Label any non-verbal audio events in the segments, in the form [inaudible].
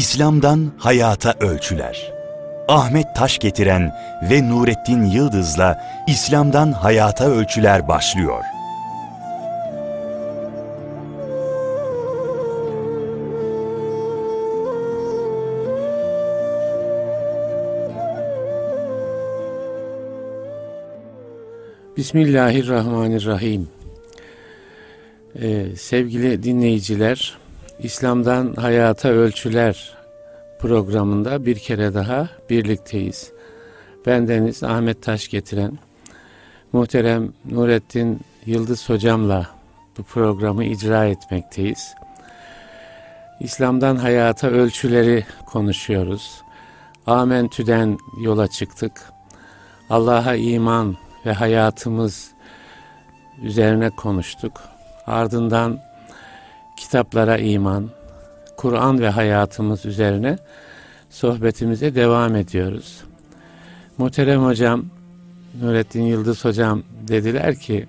İslam'dan Hayata Ölçüler Ahmet Taş getiren ve Nurettin Yıldız'la İslam'dan Hayata Ölçüler başlıyor. Bismillahirrahmanirrahim. Ee, sevgili dinleyiciler, İslam'dan Hayata Ölçüler programında bir kere daha birlikteyiz. Bendeniz Ahmet Taş getiren muhterem Nurettin Yıldız hocamla bu programı icra etmekteyiz. İslam'dan hayata ölçüleri konuşuyoruz. Amentü'den yola çıktık. Allah'a iman ve hayatımız üzerine konuştuk. Ardından kitaplara iman, Kur'an ve hayatımız üzerine sohbetimize devam ediyoruz. Muhterem hocam, Nurettin Yıldız hocam dediler ki,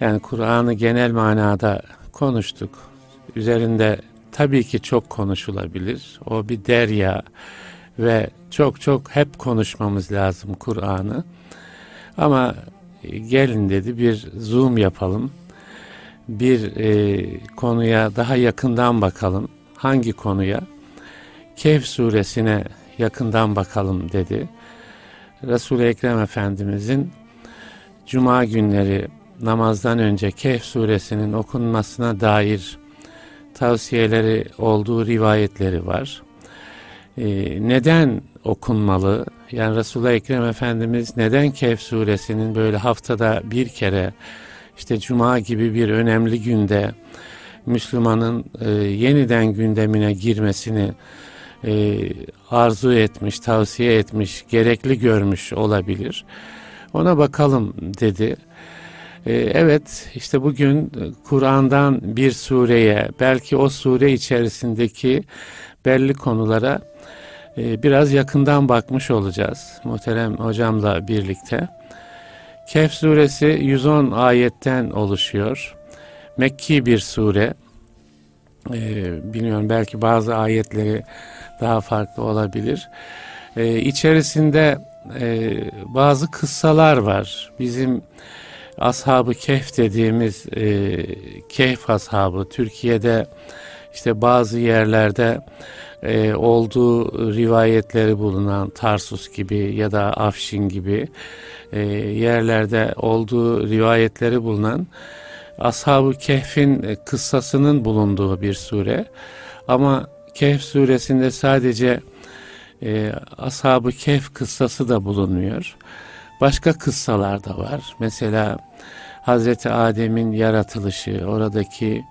yani Kur'an'ı genel manada konuştuk. Üzerinde tabii ki çok konuşulabilir. O bir derya ve çok çok hep konuşmamız lazım Kur'an'ı. Ama gelin dedi bir zoom yapalım. Bir e, konuya daha yakından bakalım. Hangi konuya? Kehf suresine yakından bakalım dedi. Resul-i Ekrem Efendimizin Cuma günleri namazdan önce Kehf suresinin okunmasına dair tavsiyeleri olduğu rivayetleri var. Ee, neden okunmalı? Yani Resulullah Ekrem Efendimiz neden Kehf suresinin böyle haftada bir kere işte Cuma gibi bir önemli günde Müslümanın e, yeniden gündemine girmesini e, arzu etmiş, tavsiye etmiş, gerekli görmüş olabilir. Ona bakalım dedi. E, evet işte bugün Kur'an'dan bir sureye belki o sure içerisindeki belli konulara e, biraz yakından bakmış olacağız muhterem hocamla birlikte. Kehf suresi 110 ayetten oluşuyor. Mekki bir sure. Ee, bilmiyorum belki bazı ayetleri daha farklı olabilir. Ee, içerisinde e, bazı kıssalar var. Bizim ashabı kehf dediğimiz e, kehf ashabı Türkiye'de işte bazı yerlerde e, olduğu rivayetleri bulunan Tarsus gibi ya da Afşin gibi e, yerlerde olduğu rivayetleri bulunan Ashab-ı Kehf'in kıssasının bulunduğu bir sure. Ama Kehf suresinde sadece e, Ashab-ı Kehf kıssası da bulunuyor. Başka kıssalar da var. Mesela Hazreti Adem'in yaratılışı, oradaki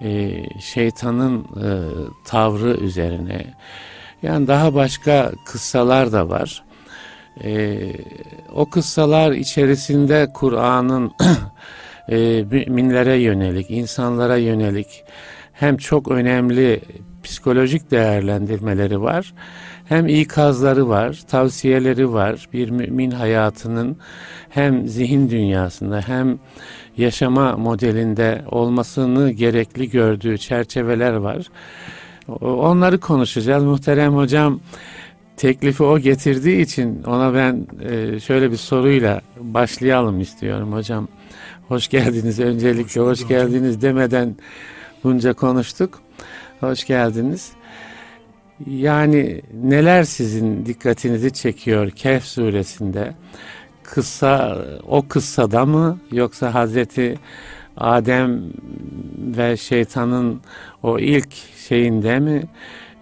e, şeytanın e, tavrı üzerine. Yani daha başka kıssalar da var. E, o kıssalar içerisinde Kur'an'ın [clears throat] e, müminlere yönelik, insanlara yönelik hem çok önemli psikolojik değerlendirmeleri var, hem ikazları var, tavsiyeleri var. Bir mümin hayatının hem zihin dünyasında hem yaşama modelinde olmasını gerekli gördüğü çerçeveler var. Onları konuşacağız. Muhterem hocam teklifi o getirdiği için ona ben e, şöyle bir soruyla başlayalım istiyorum hocam. Hoş geldiniz öncelikle hoş, hoş geldiniz demeden bunca konuştuk. Hoş geldiniz. Yani neler sizin dikkatinizi çekiyor Kehf suresinde? Kıssa o kıssada mı yoksa Hazreti Adem ve şeytanın o ilk şeyinde mi?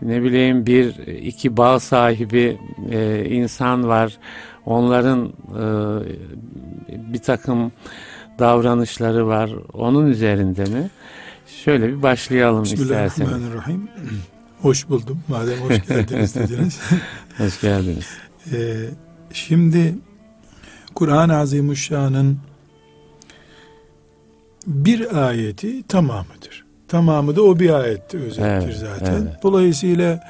Ne bileyim bir iki bağ sahibi e, insan var. Onların e, bir takım davranışları var. Onun üzerinde mi? Şöyle bir başlayalım isterseniz. Bismillahirrahmanirrahim. [clears throat] Hoş buldum. Madem hoş geldiniz [laughs] dediniz. hoş geldiniz. Ee, şimdi Kur'an-ı Azimuşşan'ın bir ayeti tamamıdır. Tamamı da o bir ayette özettir evet, zaten. Evet. Dolayısıyla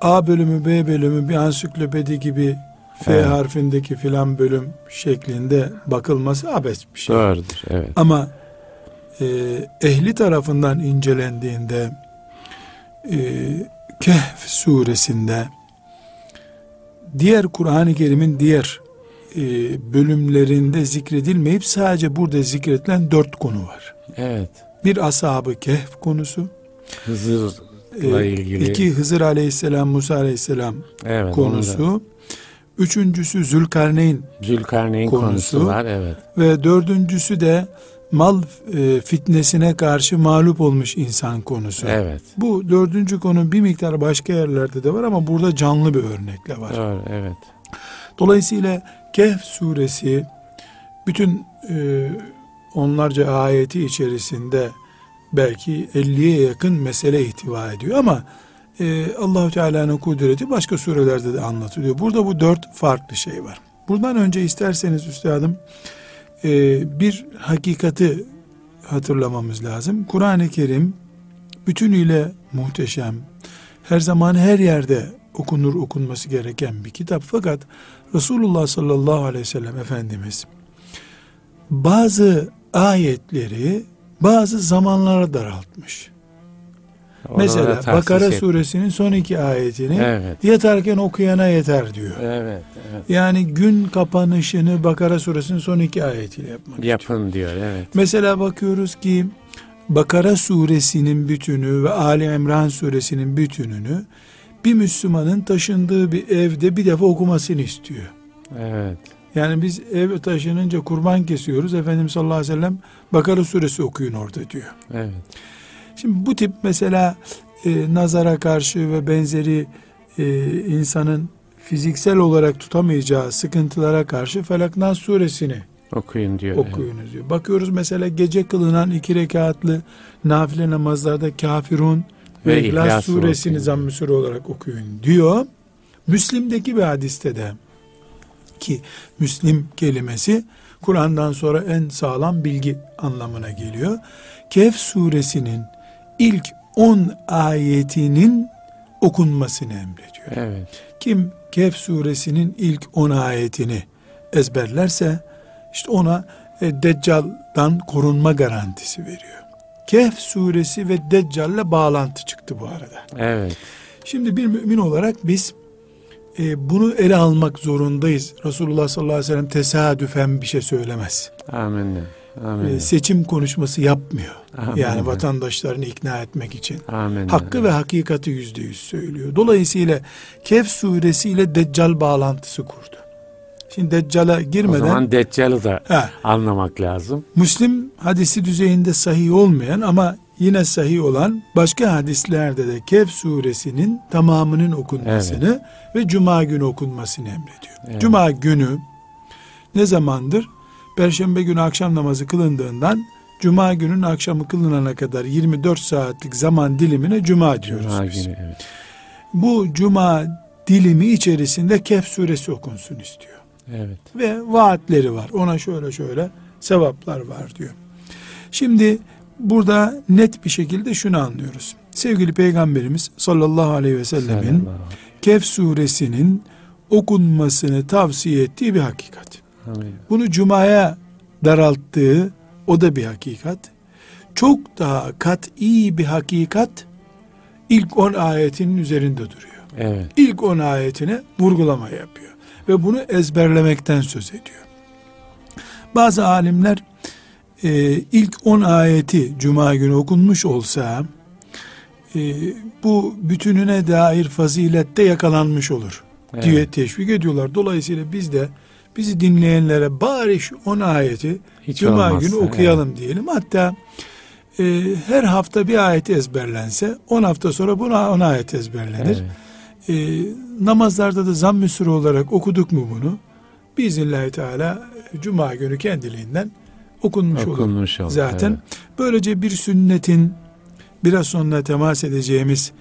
A bölümü B bölümü bir ansiklopedi gibi F evet. harfindeki filan bölüm şeklinde bakılması abes bir şey. Doğrudur, evet. Ama e, ehli tarafından incelendiğinde e, Kehf suresinde diğer Kur'an-ı Kerim'in diğer e, bölümlerinde zikredilmeyip sadece burada zikredilen dört konu var. Evet. Bir ashab-ı kehf konusu. Hızır'la e, ilgili. iki Hızır aleyhisselam, Musa aleyhisselam evet, konusu. Üçüncüsü Zülkarneyn Zülkarneyn konusu. konusu. var. Evet. ve dördüncüsü de mal e, fitnesine karşı mağlup olmuş insan konusu. Evet. Bu dördüncü konu bir miktar başka yerlerde de var ama burada canlı bir örnekle var. Doğru. Evet. Dolayısıyla Kehf suresi bütün e, onlarca ayeti içerisinde belki 50'ye yakın mesele ihtiva ediyor ama e, Allahu Teala'nın kudreti başka surelerde de anlatılıyor. Burada bu dört farklı şey var. Buradan önce isterseniz üstadım e, bir hakikati hatırlamamız lazım. Kur'an-ı Kerim bütünüyle muhteşem, her zaman her yerde okunur okunması gereken bir kitap. Fakat Resulullah sallallahu aleyhi ve sellem Efendimiz bazı ayetleri bazı zamanlara daraltmış. Orada da Mesela Bakara et- suresinin son iki ayetini Evet. yatarken okuyana yeter diyor. Evet. evet. Yani gün kapanışını Bakara suresinin son iki ayetiyle yapmak istiyor. Yapın diyor. Evet. Mesela bakıyoruz ki Bakara suresinin bütünü ve Ali İmran suresinin bütününü bir Müslümanın taşındığı bir evde bir defa okumasını istiyor. Evet. Yani biz ev taşınınca kurban kesiyoruz. Efendimiz sallallahu aleyhi ve sellem Bakara suresi okuyun orada diyor. Evet. Şimdi bu tip mesela e, nazara karşı ve benzeri e, insanın fiziksel olarak tutamayacağı sıkıntılara karşı Felak Nas suresini Okuyun diyor. okuyunuz diyor. Bakıyoruz mesela gece kılınan iki rekatlı nafile namazlarda kafirun ve, İhlas, İhlas suresini okuyun. zamm-ı sure olarak okuyun diyor. Müslim'deki bir hadiste de ki Müslim kelimesi Kur'an'dan sonra en sağlam bilgi anlamına geliyor. Kehf suresinin ilk 10 ayetinin okunmasını emrediyor. Evet. Kim Kehf suresinin ilk 10 ayetini ezberlerse işte ona e, Deccal'dan korunma garantisi veriyor. Kehf suresi ve Deccal'le bağlantı çıktı bu arada. Evet. Şimdi bir mümin olarak biz e, bunu ele almak zorundayız. Resulullah sallallahu aleyhi ve sellem tesadüfen bir şey söylemez. Amenna. Amenna. E, seçim konuşması yapmıyor. Amin. Yani vatandaşlarını ikna etmek için. Amenna. Hakkı ve hakikati yüzde yüz söylüyor. Dolayısıyla Kehf suresi ile Deccal bağlantısı kurdu. Şimdi Deccal'a O girmeden zaman Deccal'ı da He, anlamak lazım. Müslim hadisi düzeyinde sahih olmayan ama yine sahih olan başka hadislerde de Kehf suresinin tamamının okunmasını ve cuma günü okunmasını emrediyor. Evet. Cuma günü ne zamandır? Perşembe günü akşam namazı kılındığından Cuma günün akşamı kılınana kadar 24 saatlik zaman dilimine cuma diyoruz Cuma biz. günü evet. Bu cuma dilimi içerisinde Kehf suresi okunsun istiyor. Evet. Ve vaatleri var. Ona şöyle şöyle sevaplar var diyor. Şimdi burada net bir şekilde şunu anlıyoruz. Sevgili Peygamberimiz sallallahu aleyhi ve sellemin Kehf suresinin okunmasını tavsiye ettiği bir hakikat. Amin. Bunu cumaya daralttığı o da bir hakikat. Çok daha kat'i bir hakikat ilk 10 ayetinin üzerinde duruyor. Evet. İlk 10 ayetine vurgulama yapıyor. Ve bunu ezberlemekten söz ediyor. Bazı alimler e, ilk 10 ayeti cuma günü okunmuş olsa e, bu bütününe dair fazilette yakalanmış olur Evet. diye teşvik ediyorlar. Dolayısıyla biz de bizi dinleyenlere bari şu 10 ayeti Hiç Cuma olmazsa, günü okuyalım diyelim. Hatta e, her hafta bir ayet ezberlense 10 hafta sonra buna 10 ayet ezberlenir. Evet. E, namazlarda da zamm-ı sure olarak okuduk mu bunu? Biiznillahü Teala Cuma günü kendiliğinden okunmuş, olur. Okunmuş oldu. Zaten evet. böylece bir sünnetin biraz sonra temas edeceğimiz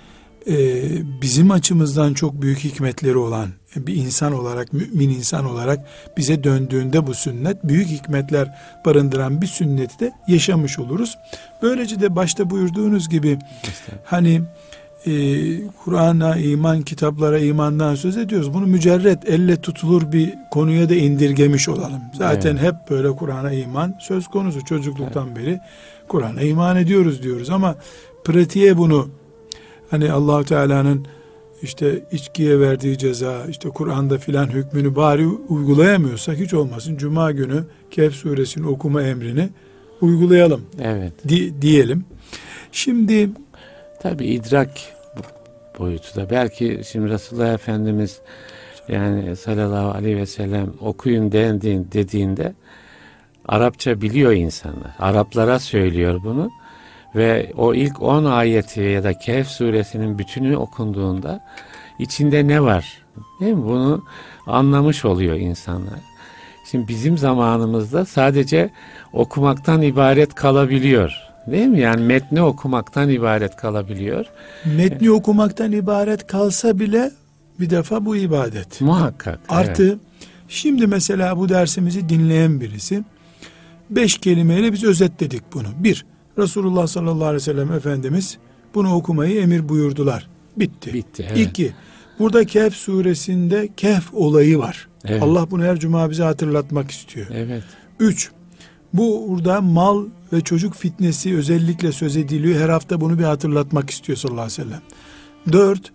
e, bizim açımızdan çok büyük hikmetleri olan bir insan olarak, mümin insan olarak bize döndüğünde bu sünnet büyük hikmetler barındıran bir sünneti de yaşamış oluruz. Böylece de başta buyurduğunuz gibi İşte, hani e, Kur'an'a iman, kitaplara imandan söz ediyoruz. Bunu mücerret, elle tutulur bir konuya da indirgemiş olalım. Zaten Evet. hep böyle Kur'an'a iman söz konusu. Çocukluktan beri Kur'an'a iman ediyoruz diyoruz ama pratiğe bunu hani Allahu Teala'nın işte içkiye verdiği ceza, işte Kur'an'da filan hükmünü bari uygulayamıyorsak hiç olmasın Cuma günü Kehf suresini okuma emrini uygulayalım Evet. di- diyelim. Şimdi Tabi idrak boyutu da. Belki şimdi Resulullah Efendimiz yani sallallahu aleyhi ve sellem okuyun dendiğin, dediğinde Arapça biliyor insanlar. Araplara söylüyor bunu. Ve o ilk 10 ayeti ya da Kehf suresinin bütünü okunduğunda içinde ne var? Değil mi? Bunu anlamış oluyor insanlar. Şimdi bizim zamanımızda sadece okumaktan ibaret kalabiliyor. Değil mi? Yani metni okumaktan ibaret kalabiliyor. metni okumaktan ibaret kalsa bile bir defa bu ibadet. Muhakkak. Artı evet. şimdi mesela bu dersimizi dinleyen birisi beş kelimeyle biz özetledik bunu. Bir, Resulullah sallallahu aleyhi ve sellem Efendimiz bunu okumayı emir buyurdular. Bitti. Bitti, evet. İki, burada Kehf suresinde Kehf olayı var. Evet. Allah bunu her cuma bize hatırlatmak istiyor. Evet. Üç, bu burada mal ve çocuk fitnesi özellikle söz ediliyor. Her hafta bunu bir hatırlatmak istiyor sallallahu aleyhi ve sellem. Dört,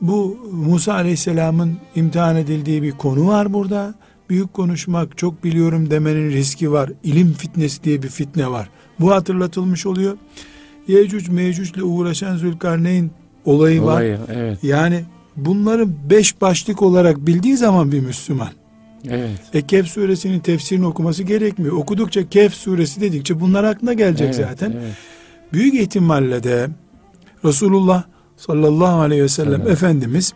bu Musa aleyhisselamın imtihan edildiği bir konu var burada. Büyük konuşmak, çok biliyorum demenin riski var. İlim fitnesi diye bir fitne var. Bu hatırlatılmış oluyor. Yecüc Mecüc'le uğraşan Zülkarneyn olayı, var. Olayı, evet. Yani bunları beş başlık olarak bildiği zaman bir Müslüman Evet. e Kehf suresinin tefsirini okuması gerekmiyor. Okudukça Kehf suresi dedikçe bunlar aklına gelecek evet, zaten. Evet. Büyük ihtimalle de Resulullah sallallahu aleyhi ve sellem Evet. Efendimiz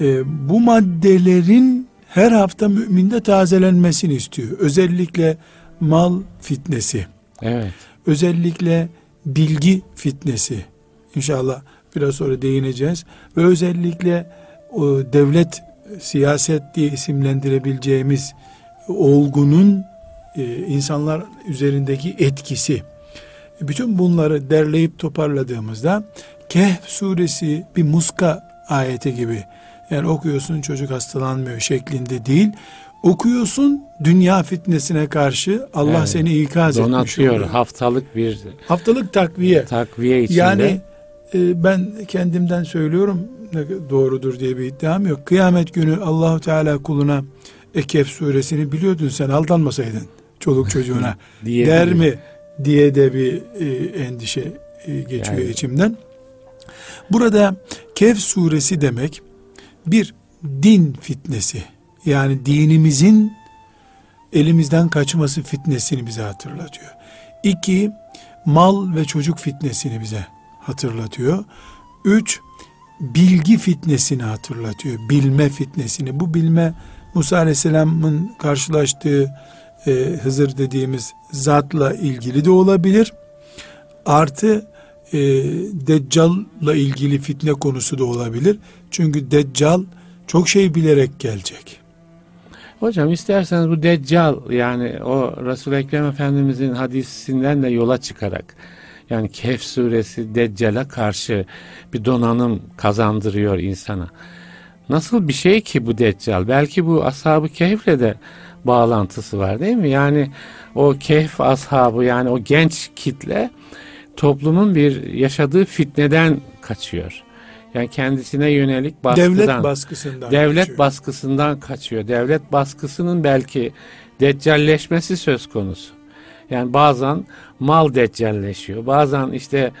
e, bu maddelerin her hafta müminde tazelenmesini istiyor. Özellikle mal fitnesi, Evet. özellikle bilgi fitnesi. İnşallah biraz sonra değineceğiz. Ve özellikle o devlet siyaset diye isimlendirebileceğimiz olgunun e, insanlar üzerindeki etkisi. Bütün bunları derleyip toparladığımızda Kehf suresi bir muska ayeti gibi. Yani okuyorsun çocuk hastalanmıyor şeklinde değil. Okuyorsun dünya fitnesine karşı Allah Evet. seni ikaz etmiş Donatıyor. oluyor. Haftalık bir Haftalık takviye. takviye içinde. Yani e, ben kendimden söylüyorum doğrudur diye bir iddiam yok. Kıyamet günü Allahu Teala kuluna Ekef suresini biliyordun sen aldanmasaydın çoluk [laughs] çocuğuna Diye der mi diye de bir e, endişe e, geçiyor Yani. içimden. Burada Kehf suresi demek bir din fitnesi. Yani dinimizin elimizden kaçması fitnesini bize hatırlatıyor. İki, mal ve çocuk fitnesini bize hatırlatıyor. Üç, bilgi fitnesini hatırlatıyor. Bilme fitnesini. Bu bilme Musa Aleyhisselam'ın karşılaştığı e, Hızır dediğimiz zatla ilgili de olabilir. Artı e, Deccal'la ilgili fitne konusu da olabilir. Çünkü Deccal çok şey bilerek gelecek. Hocam isterseniz bu Deccal yani o Resul-i Ekrem Efendimizin hadisinden de yola çıkarak yani Kehf suresi Deccal'a karşı bir donanım kazandırıyor insana. Nasıl bir şey ki bu Deccal? Belki bu ashab-ı Kehf'le de bağlantısı var değil mi? Yani o Kehf ashabı yani o genç kitle toplumun bir yaşadığı fitneden kaçıyor. Yani kendisine yönelik baskıdan. Devlet baskısından. Devlet geçiyor. baskısından kaçıyor. Devlet baskısının belki deccalleşmesi söz konusu. Yani bazen mal deccalleşiyor. Bazen işte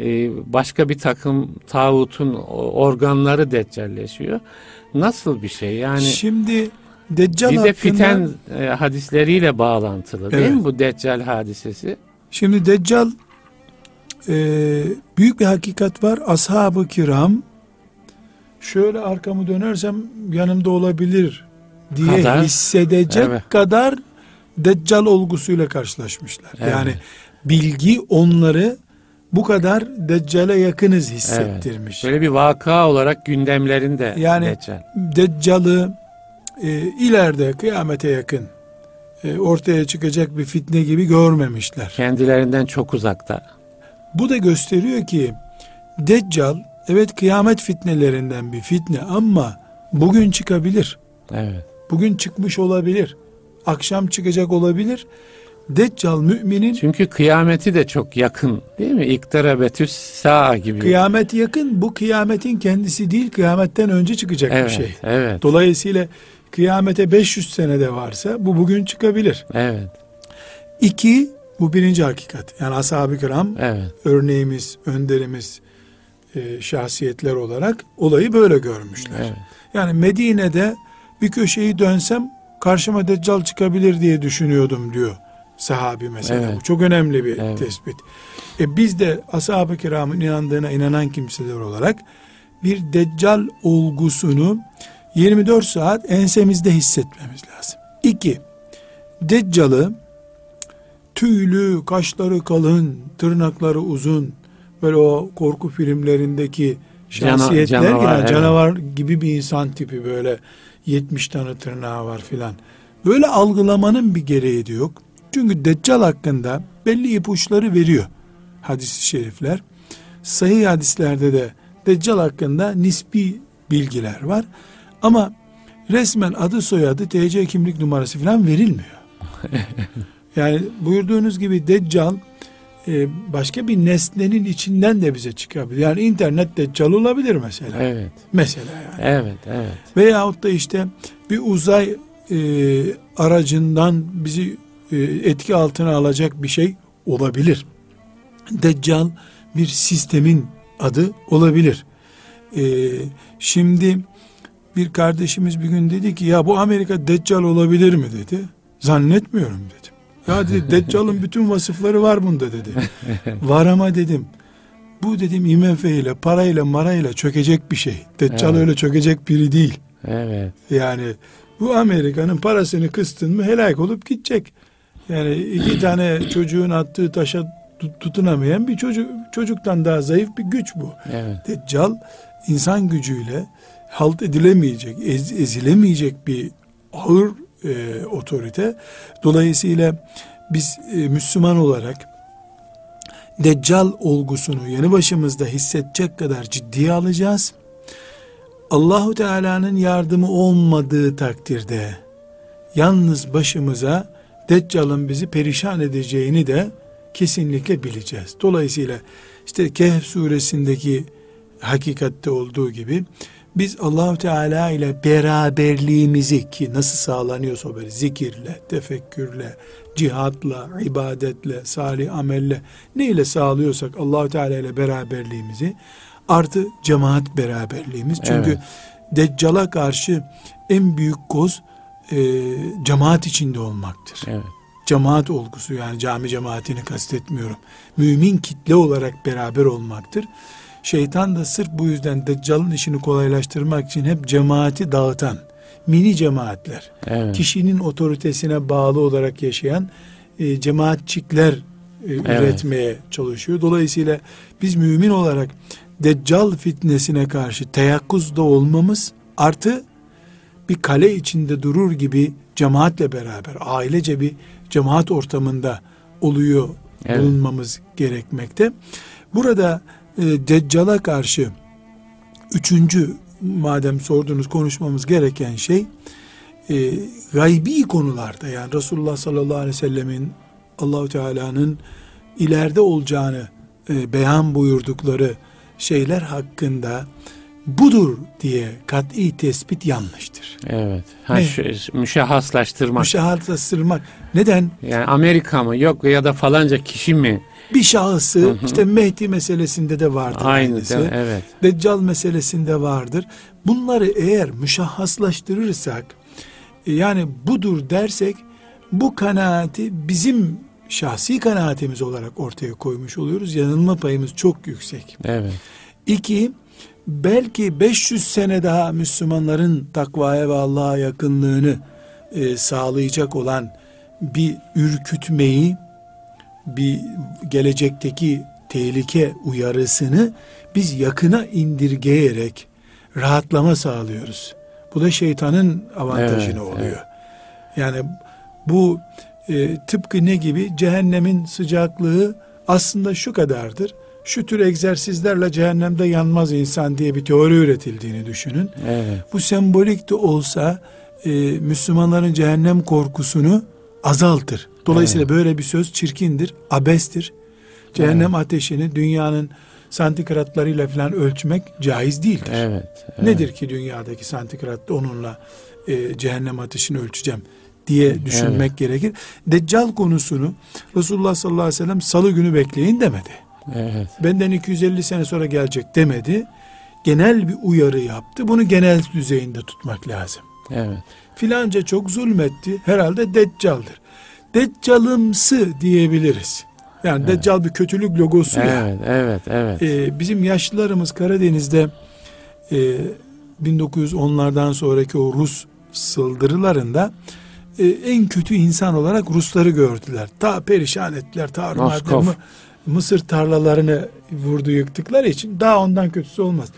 e, başka bir takım tağutun organları deccalleşiyor. Nasıl bir şey? Yani Şimdi Deccal bir de hakkında, fiten e, hadisleriyle bağlantılı değil Evet. mi bu deccal hadisesi? şimdi Deccal e, büyük bir hakikat var. Ashab-ı kiram şöyle arkamı dönersem yanımda olabilir diye Kadar. hissedecek Evet. kadar Deccal olgusuyla karşılaşmışlar. Evet. Yani bilgi onları bu kadar Deccal'e yakınız hissettirmiş. Böyle bir vaka olarak gündemlerinde Yani- deccal. Deccal'ı e, ileride kıyamete yakın e, ortaya çıkacak bir fitne gibi görmemişler. Kendilerinden çok uzakta. Bu da gösteriyor ki Deccal evet kıyamet fitnelerinden bir fitne ama bugün çıkabilir. Evet. Bugün çıkmış olabilir. Akşam çıkacak olabilir. Deccal müminin Çünkü kıyameti de çok yakın değil mi? İktarabetüs sağ gibi. kıyamet yakın. Bu kıyametin kendisi değil, kıyametten önce çıkacak evet, bir şey. Evet. Dolayısıyla kıyamete 500 senede varsa bu bugün çıkabilir. Evet. İki, bu birinci hakikat. Yani ashab-ı kiram Evet. örneğimiz, önderimiz, e, şahsiyetler olarak olayı böyle görmüşler. Evet. Yani Medine'de bir köşeyi dönsem karşıma deccal çıkabilir diye düşünüyordum diyor sahabi mesela. Evet. Bu çok önemli bir Evet. tespit. E biz de ashab-ı kiramın inandığına inanan kimseler olarak bir deccal olgusunu 24 saat ensemizde hissetmemiz lazım. İki, deccalı tüylü, kaşları kalın, tırnakları uzun, böyle o korku filmlerindeki Cana- şahsiyetler canavar, yani evet. canavar gibi bir insan tipi böyle 70 tane tırnağı var filan. Böyle algılamanın bir gereği de yok. Çünkü Deccal hakkında belli ipuçları veriyor hadis-i şerifler. Sahih hadislerde de Deccal hakkında nispi bilgiler var. Ama resmen adı soyadı TC kimlik numarası falan verilmiyor. [laughs] yani buyurduğunuz gibi Deccal e, başka bir nesnenin içinden de bize çıkabilir. Yani internet Deccal olabilir mesela. Evet. Mesela yani. Evet. Evet. Veyahut da işte bir uzay e, aracından bizi e, etki altına alacak bir şey olabilir. Deccal bir sistemin adı olabilir. E, şimdi bir kardeşimiz bir gün dedi ki ya bu Amerika Deccal olabilir mi dedi. Zannetmiyorum dedim. Ya dedi Deccal'ın bütün vasıfları var bunda dedi. [laughs] var ama dedim. Bu dedim IMF ile parayla marayla çökecek bir şey. Deccal Evet. öyle çökecek biri değil. Evet. Yani bu Amerika'nın parasını kıstın mı helak olup gidecek. Yani iki [clears throat] tane çocuğun attığı taşa tut- tutunamayan bir çocuk çocuktan daha zayıf bir güç bu. Evet. Deccal insan gücüyle halt edilemeyecek, ez- ezilemeyecek bir ağır e, otorite. Dolayısıyla biz e, Müslüman olarak Deccal olgusunu yeni başımızda hissedecek kadar ciddiye alacağız. Allahu Teala'nın yardımı olmadığı takdirde yalnız başımıza Deccal'ın bizi perişan edeceğini de kesinlikle bileceğiz. Dolayısıyla işte Kehf suresindeki hakikatte olduğu gibi biz Allahu Teala ile beraberliğimizi ki nasıl sağlanıyorsa böyle zikirle, tefekkürle, cihatla, ibadetle, salih amelle ne ile sağlıyorsak Allahu Teala ile beraberliğimizi artı cemaat beraberliğimiz. Çünkü Evet. Deccal'a karşı en büyük koz e, cemaat içinde olmaktır Evet. cemaat olgusu yani cami cemaatini kastetmiyorum. Mümin kitle olarak beraber olmaktır. Şeytan da sırf bu yüzden Deccal'ın işini kolaylaştırmak için hep cemaati dağıtan mini cemaatler, Evet. kişinin otoritesine bağlı olarak yaşayan e, cemaatçikler e, üretmeye çalışıyor. Dolayısıyla biz mümin olarak Deccal fitnesine karşı teyakkuzda olmamız artı bir kale içinde durur gibi cemaatle beraber ailece bir cemaat ortamında oluyor Evet. bulunmamız gerekmekte. Burada e, Deccal'a karşı üçüncü madem sordunuz konuşmamız gereken şey e, gaybi konularda yani Resulullah sallallahu aleyhi ve sellemin Allahu Teala'nın ileride olacağını e, beyan buyurdukları şeyler hakkında budur diye kat'i tespit yanlıştır. Evet. Ha, şu, müşahhaslaştırmak. Müşahatlaştırmak. Neden? yani Amerika mı yok ya da falanca kişi mi? Bir şahısı işte Mehdi meselesinde de vardır Aynı. aynısı. değil mi? Evet. Deccal meselesinde vardır. Bunları eğer müşahhaslaştırırsak e, yani budur dersek bu kanaati bizim şahsi kanaatimiz olarak ortaya koymuş oluyoruz. Yanılma payımız çok yüksek. Evet. İki, belki 500 sene daha Müslümanların takvaya ve Allah'a yakınlığını e, sağlayacak olan bir ürkütmeyi, bir gelecekteki tehlike uyarısını biz yakına indirgeyerek rahatlama sağlıyoruz. Bu da şeytanın avantajını Evet, oluyor. Yani bu e, tıpkı ne gibi? Cehennemin sıcaklığı aslında şu kadardır. Şu tür egzersizlerle cehennemde yanmaz insan diye bir teori üretildiğini düşünün. Evet. Bu sembolik de olsa e, Müslümanların cehennem korkusunu azaltır. Dolayısıyla evet. böyle bir söz çirkindir, abestir. Cehennem evet. ateşini dünyanın santigratlarıyla falan ölçmek caiz değildir. Evet, evet. Nedir ki dünyadaki santigratta onunla e, cehennem ateşini ölçeceğim diye düşünmek evet. gerekir. Deccal konusunu Resulullah sallallahu aleyhi ve sellem salı günü bekleyin demedi. Evet. Benden 250 sene sonra gelecek demedi. Genel bir uyarı yaptı. Bunu genel düzeyinde tutmak lazım. Evet. Filanca çok zulmetti. Herhalde deccaldır. Deccalımsı diyebiliriz. Yani evet. Deccal bir kötülük logosu evet, ya. Evet, evet. Ee, bizim yaşlılarımız Karadeniz'de e, 1910'lardan sonraki o Rus saldırılarında e, en kötü insan olarak Rusları gördüler. Ta perişan ettiler. Ta mı, Mısır tarlalarını vurdu yıktıkları için daha ondan kötüsü olmaz.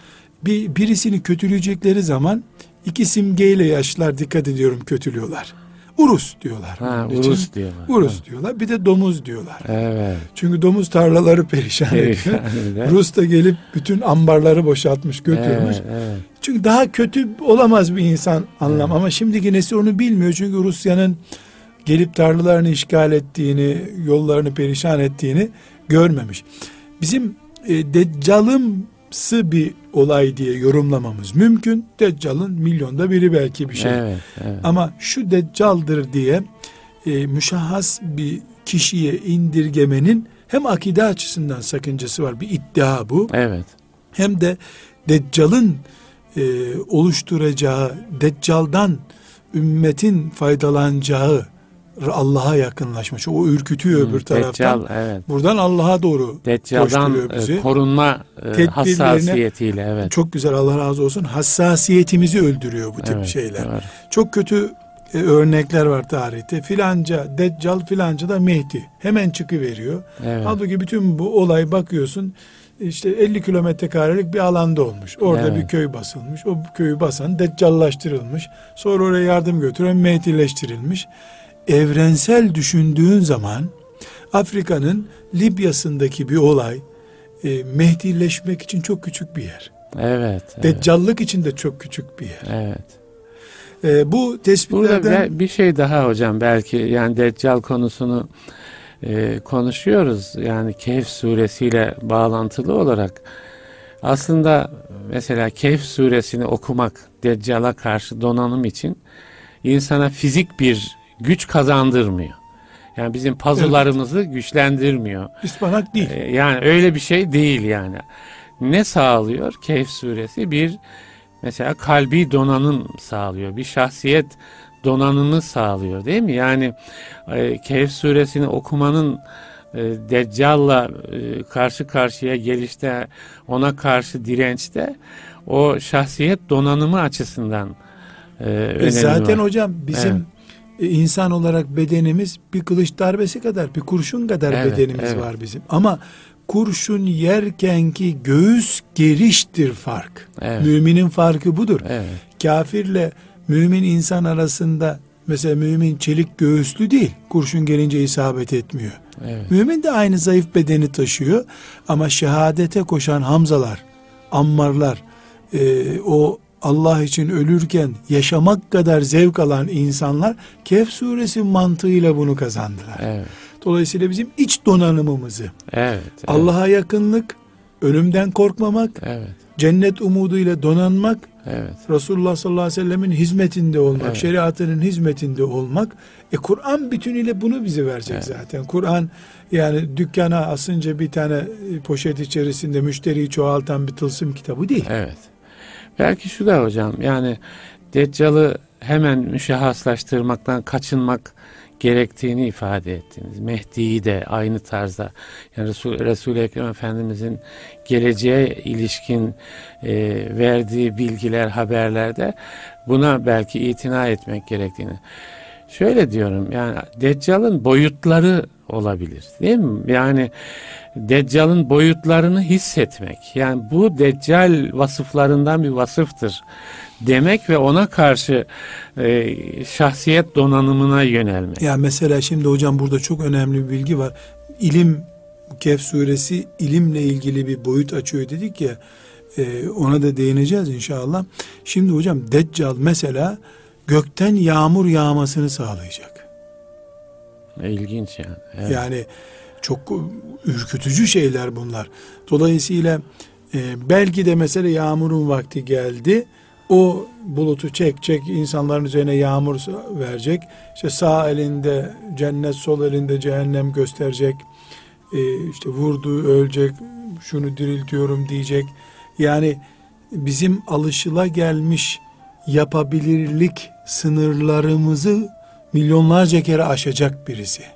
Bir, birisini kötüleyecekleri zaman iki simgeyle yaşlılar dikkat ediyorum kötülüyorlar. Urus diyorlar. Ha, urus için. diyorlar. Urus ha. diyorlar. Bir de domuz diyorlar. Evet. Çünkü domuz tarlaları perişan, perişan ediyor. Rus da gelip bütün ambarları boşaltmış götürmüş. Evet, evet. Çünkü daha kötü olamaz bir insan anlam. Evet. Ama şimdiki nesil onu bilmiyor. Çünkü Rusya'nın gelip tarlalarını işgal ettiğini, yollarını perişan ettiğini görmemiş. Bizim e, Deccal'ın sı bir olay diye yorumlamamız mümkün. Deccal'ın milyonda biri belki bir şey. Evet, evet. Ama şu deccaldır diye e, müşahhas bir kişiye indirgemenin hem akide açısından sakıncası var. Bir iddia bu. Evet. Hem de deccalın e, oluşturacağı, deccaldan ümmetin faydalanacağı Allah'a yakınlaşmış. O ürkütüyor hmm, öbür taraftan. Deccal, evet. Buradan Allah'a doğru Deccal'dan e, bizi. korunma e, hassasiyetiyle evet. Çok güzel Allah razı olsun. Hassasiyetimizi öldürüyor bu tip evet, şeyler. Doğru. Çok kötü e, örnekler var tarihte. Filanca Deccal filanca da Mehdi. Hemen çıkıveriyor. Evet. Halbuki bütün bu olay bakıyorsun işte 50 kilometre karelik bir alanda olmuş. Orada evet. bir köy basılmış. O köyü basan deccallaştırılmış. Sonra oraya yardım götüren Mehdileştirilmiş evrensel düşündüğün zaman Afrika'nın Libya'sındaki bir olay e, Mehdileşmek için çok küçük bir yer. Evet. evet. Deccallık için de çok küçük bir yer. Evet. E, bu tespitlerden... Burada bir şey daha hocam belki yani Deccal konusunu e, konuşuyoruz. Yani Kehf suresiyle bağlantılı olarak aslında mesela Kehf suresini okumak Deccal'a karşı donanım için insana fizik bir güç kazandırmıyor. Yani bizim pazularımızı evet. güçlendirmiyor. İspanak değil. Ee, yani öyle bir şey değil yani. Ne sağlıyor? Kehf suresi bir mesela kalbi donanım sağlıyor. Bir şahsiyet donanımı sağlıyor değil mi? Yani e, Kehf suresini okumanın e, Deccal'la e, karşı karşıya gelişte ona karşı dirençte o şahsiyet donanımı açısından e, önemli Zaten var. hocam bizim evet e, insan olarak bedenimiz bir kılıç darbesi kadar, bir kurşun kadar evet, bedenimiz evet. var bizim. Ama kurşun yerkenki göğüs geriştir fark. Evet. Müminin farkı budur. Evet. Kafirle mümin insan arasında mesela mümin çelik göğüslü değil. Kurşun gelince isabet etmiyor. Evet. Mümin de aynı zayıf bedeni taşıyor ama şehadete koşan Hamzalar, Ammarlar, e, o Allah için ölürken yaşamak kadar zevk alan insanlar Kehf suresi mantığıyla bunu kazandılar. Evet. Dolayısıyla bizim iç donanımımızı evet, evet. Allah'a yakınlık, ölümden korkmamak, evet. cennet umuduyla donanmak, evet. Resulullah sallallahu aleyhi ve sellemin hizmetinde olmak, evet. şeriatının hizmetinde olmak. E Kur'an bütünüyle bunu bize verecek evet. zaten. Kur'an yani dükkana asınca bir tane poşet içerisinde müşteriyi çoğaltan bir tılsım kitabı değil. Evet. Belki şu da hocam yani Deccal'ı hemen müşahhaslaştırmaktan kaçınmak gerektiğini ifade ettiniz. Mehdi'yi de aynı tarzda yani Resul, Resul-i Ekrem Efendimizin geleceğe ilişkin e, verdiği bilgiler, haberlerde buna belki itina etmek gerektiğini. Şöyle diyorum yani Deccal'ın boyutları olabilir değil mi? Yani Deccal'ın boyutlarını hissetmek. Yani bu Deccal vasıflarından bir vasıftır demek ve ona karşı e, şahsiyet donanımına yönelmek. Ya mesela şimdi hocam burada çok önemli bir bilgi var. İlim Kehf suresi ilimle ilgili bir boyut açıyor dedik ya. E, ona da değineceğiz inşallah. Şimdi hocam Deccal mesela gökten yağmur yağmasını sağlayacak. İlginç yani. Evet. Yani çok ürkütücü şeyler bunlar. Dolayısıyla e, belki de mesela yağmurun vakti geldi. O bulutu çekecek, insanların üzerine yağmur verecek. İşte sağ elinde cennet, sol elinde cehennem gösterecek. E, işte vurdu, ölecek, şunu diriltiyorum diyecek. Yani bizim alışıla gelmiş yapabilirlik sınırlarımızı milyonlarca kere aşacak birisi.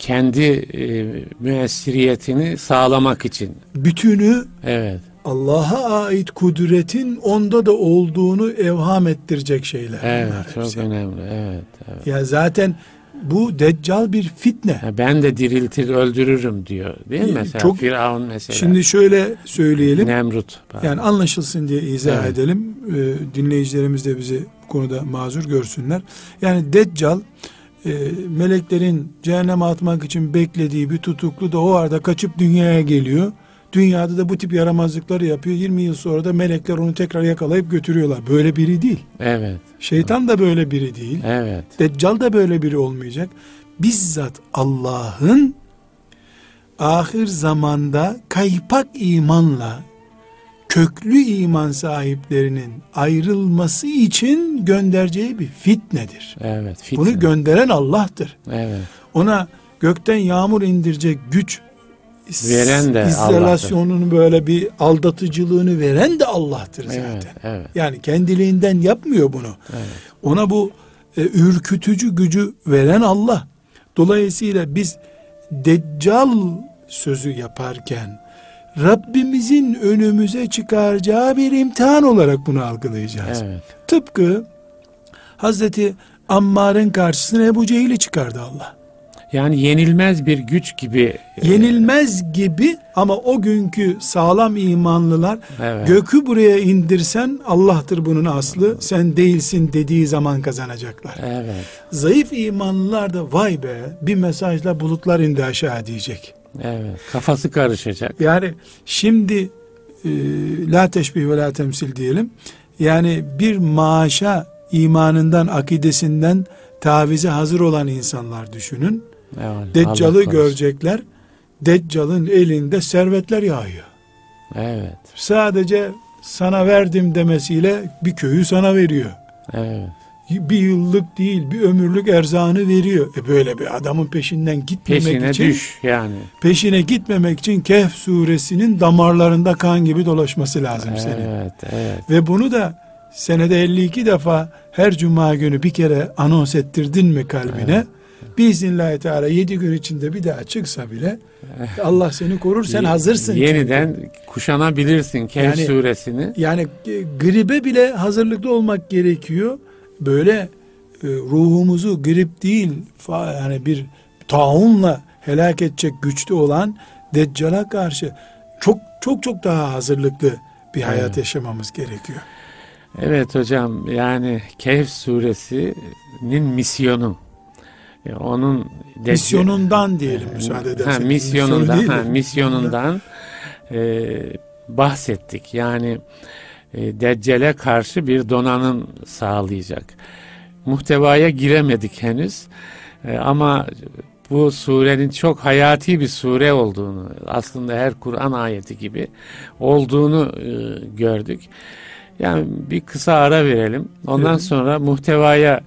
Kendi e, müessiriyetini sağlamak için. Bütünü evet. Allah'a ait kudretin onda da olduğunu evham ettirecek şeyler. Evet, çok hepsi. önemli. Evet, evet. Ya zaten bu deccal bir fitne. Ya ben de diriltir öldürürüm diyor. Değil mi mesela? Çok, Firavun mesela. Şimdi şöyle söyleyelim. Nemrut. Pardon. Yani anlaşılsın diye izah evet. edelim. Ee, dinleyicilerimiz de bizi bu konuda mazur görsünler. Yani deccal e, meleklerin cehenneme atmak için beklediği bir tutuklu da o arada kaçıp dünyaya geliyor. Dünyada da bu tip yaramazlıkları yapıyor. 20 yıl sonra da melekler onu tekrar yakalayıp götürüyorlar. Böyle biri değil. Evet. Şeytan da böyle biri değil. Evet. Deccal da böyle biri olmayacak. Bizzat Allah'ın ahir zamanda kaypak imanla köklü iman sahiplerinin ayrılması için göndereceği bir fitnedir. Evet. Fitne. Bunu gönderen Allah'tır. Evet. Ona gökten yağmur indirecek güç veren de izolasyonunu böyle bir aldatıcılığını veren de Allah'tır zaten. Evet, evet. Yani kendiliğinden yapmıyor bunu. Evet. Ona bu e, ürkütücü gücü veren Allah. Dolayısıyla biz deccal sözü yaparken Rabbimizin önümüze çıkaracağı bir imtihan olarak bunu algılayacağız. Evet. Tıpkı Hazreti Ammar'ın karşısına Ebu Cehil'i çıkardı Allah. Yani yenilmez bir güç gibi. E, yenilmez gibi ama o günkü sağlam imanlılar evet. gökü buraya indirsen Allah'tır bunun aslı sen değilsin dediği zaman kazanacaklar. Evet. Zayıf imanlılar da vay be bir mesajla bulutlar indi aşağı diyecek. Evet. Kafası karışacak. Yani şimdi e, la teşbih ve la temsil diyelim. Yani bir maaşa imanından, akidesinden tavize hazır olan insanlar düşünün. Evet, Deccal'ı görecekler. Deccal'ın elinde servetler yağıyor. Evet. Sadece sana verdim demesiyle bir köyü sana veriyor. Evet. Bir yıllık değil bir ömürlük erzağını veriyor. E böyle bir adamın peşinden gitmemek Peşine için. düş yani. Peşine gitmemek için Kehf suresinin damarlarında kan gibi dolaşması lazım evet, senin. Evet, evet. Ve bunu da senede 52 defa her cuma günü bir kere anons ettirdin mi kalbine? Evet Biiznillahü Teala yedi gün içinde bir daha çıksa bile Allah seni korur sen hazırsın. Yeniden çünkü. kuşanabilirsin Kehf yani, suresini. Yani gribe bile hazırlıklı olmak gerekiyor. Böyle e, ruhumuzu grip değil yani bir taunla helak edecek güçlü olan Deccal'a karşı çok çok çok daha hazırlıklı bir hayat evet. yaşamamız gerekiyor. Evet hocam yani Kehf suresinin misyonu onun de, misyonundan diyelim müsaade ederseniz. Ha, misyonundan, ha, misyonundan e, bahsettik. Yani e, Deccale karşı bir donanım sağlayacak. Muhtevaya giremedik henüz. E, ama bu surenin çok hayati bir sure olduğunu, aslında her Kur'an ayeti gibi olduğunu e, gördük. Yani bir kısa ara verelim. Ondan evet. sonra muhtevaya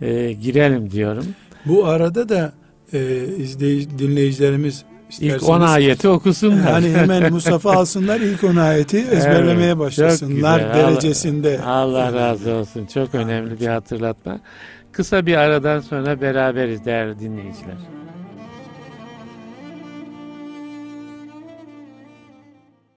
e, girelim diyorum. Bu arada da e, izleyici, dinleyicilerimiz İlk on ayeti okusunlar. Yani hemen Mustafa alsınlar ilk on ayeti ezberlemeye evet, başlasınlar derecesinde. Allah, Allah razı olsun. Çok önemli bir hatırlatma. Kısa bir aradan sonra beraberiz değerli dinleyiciler.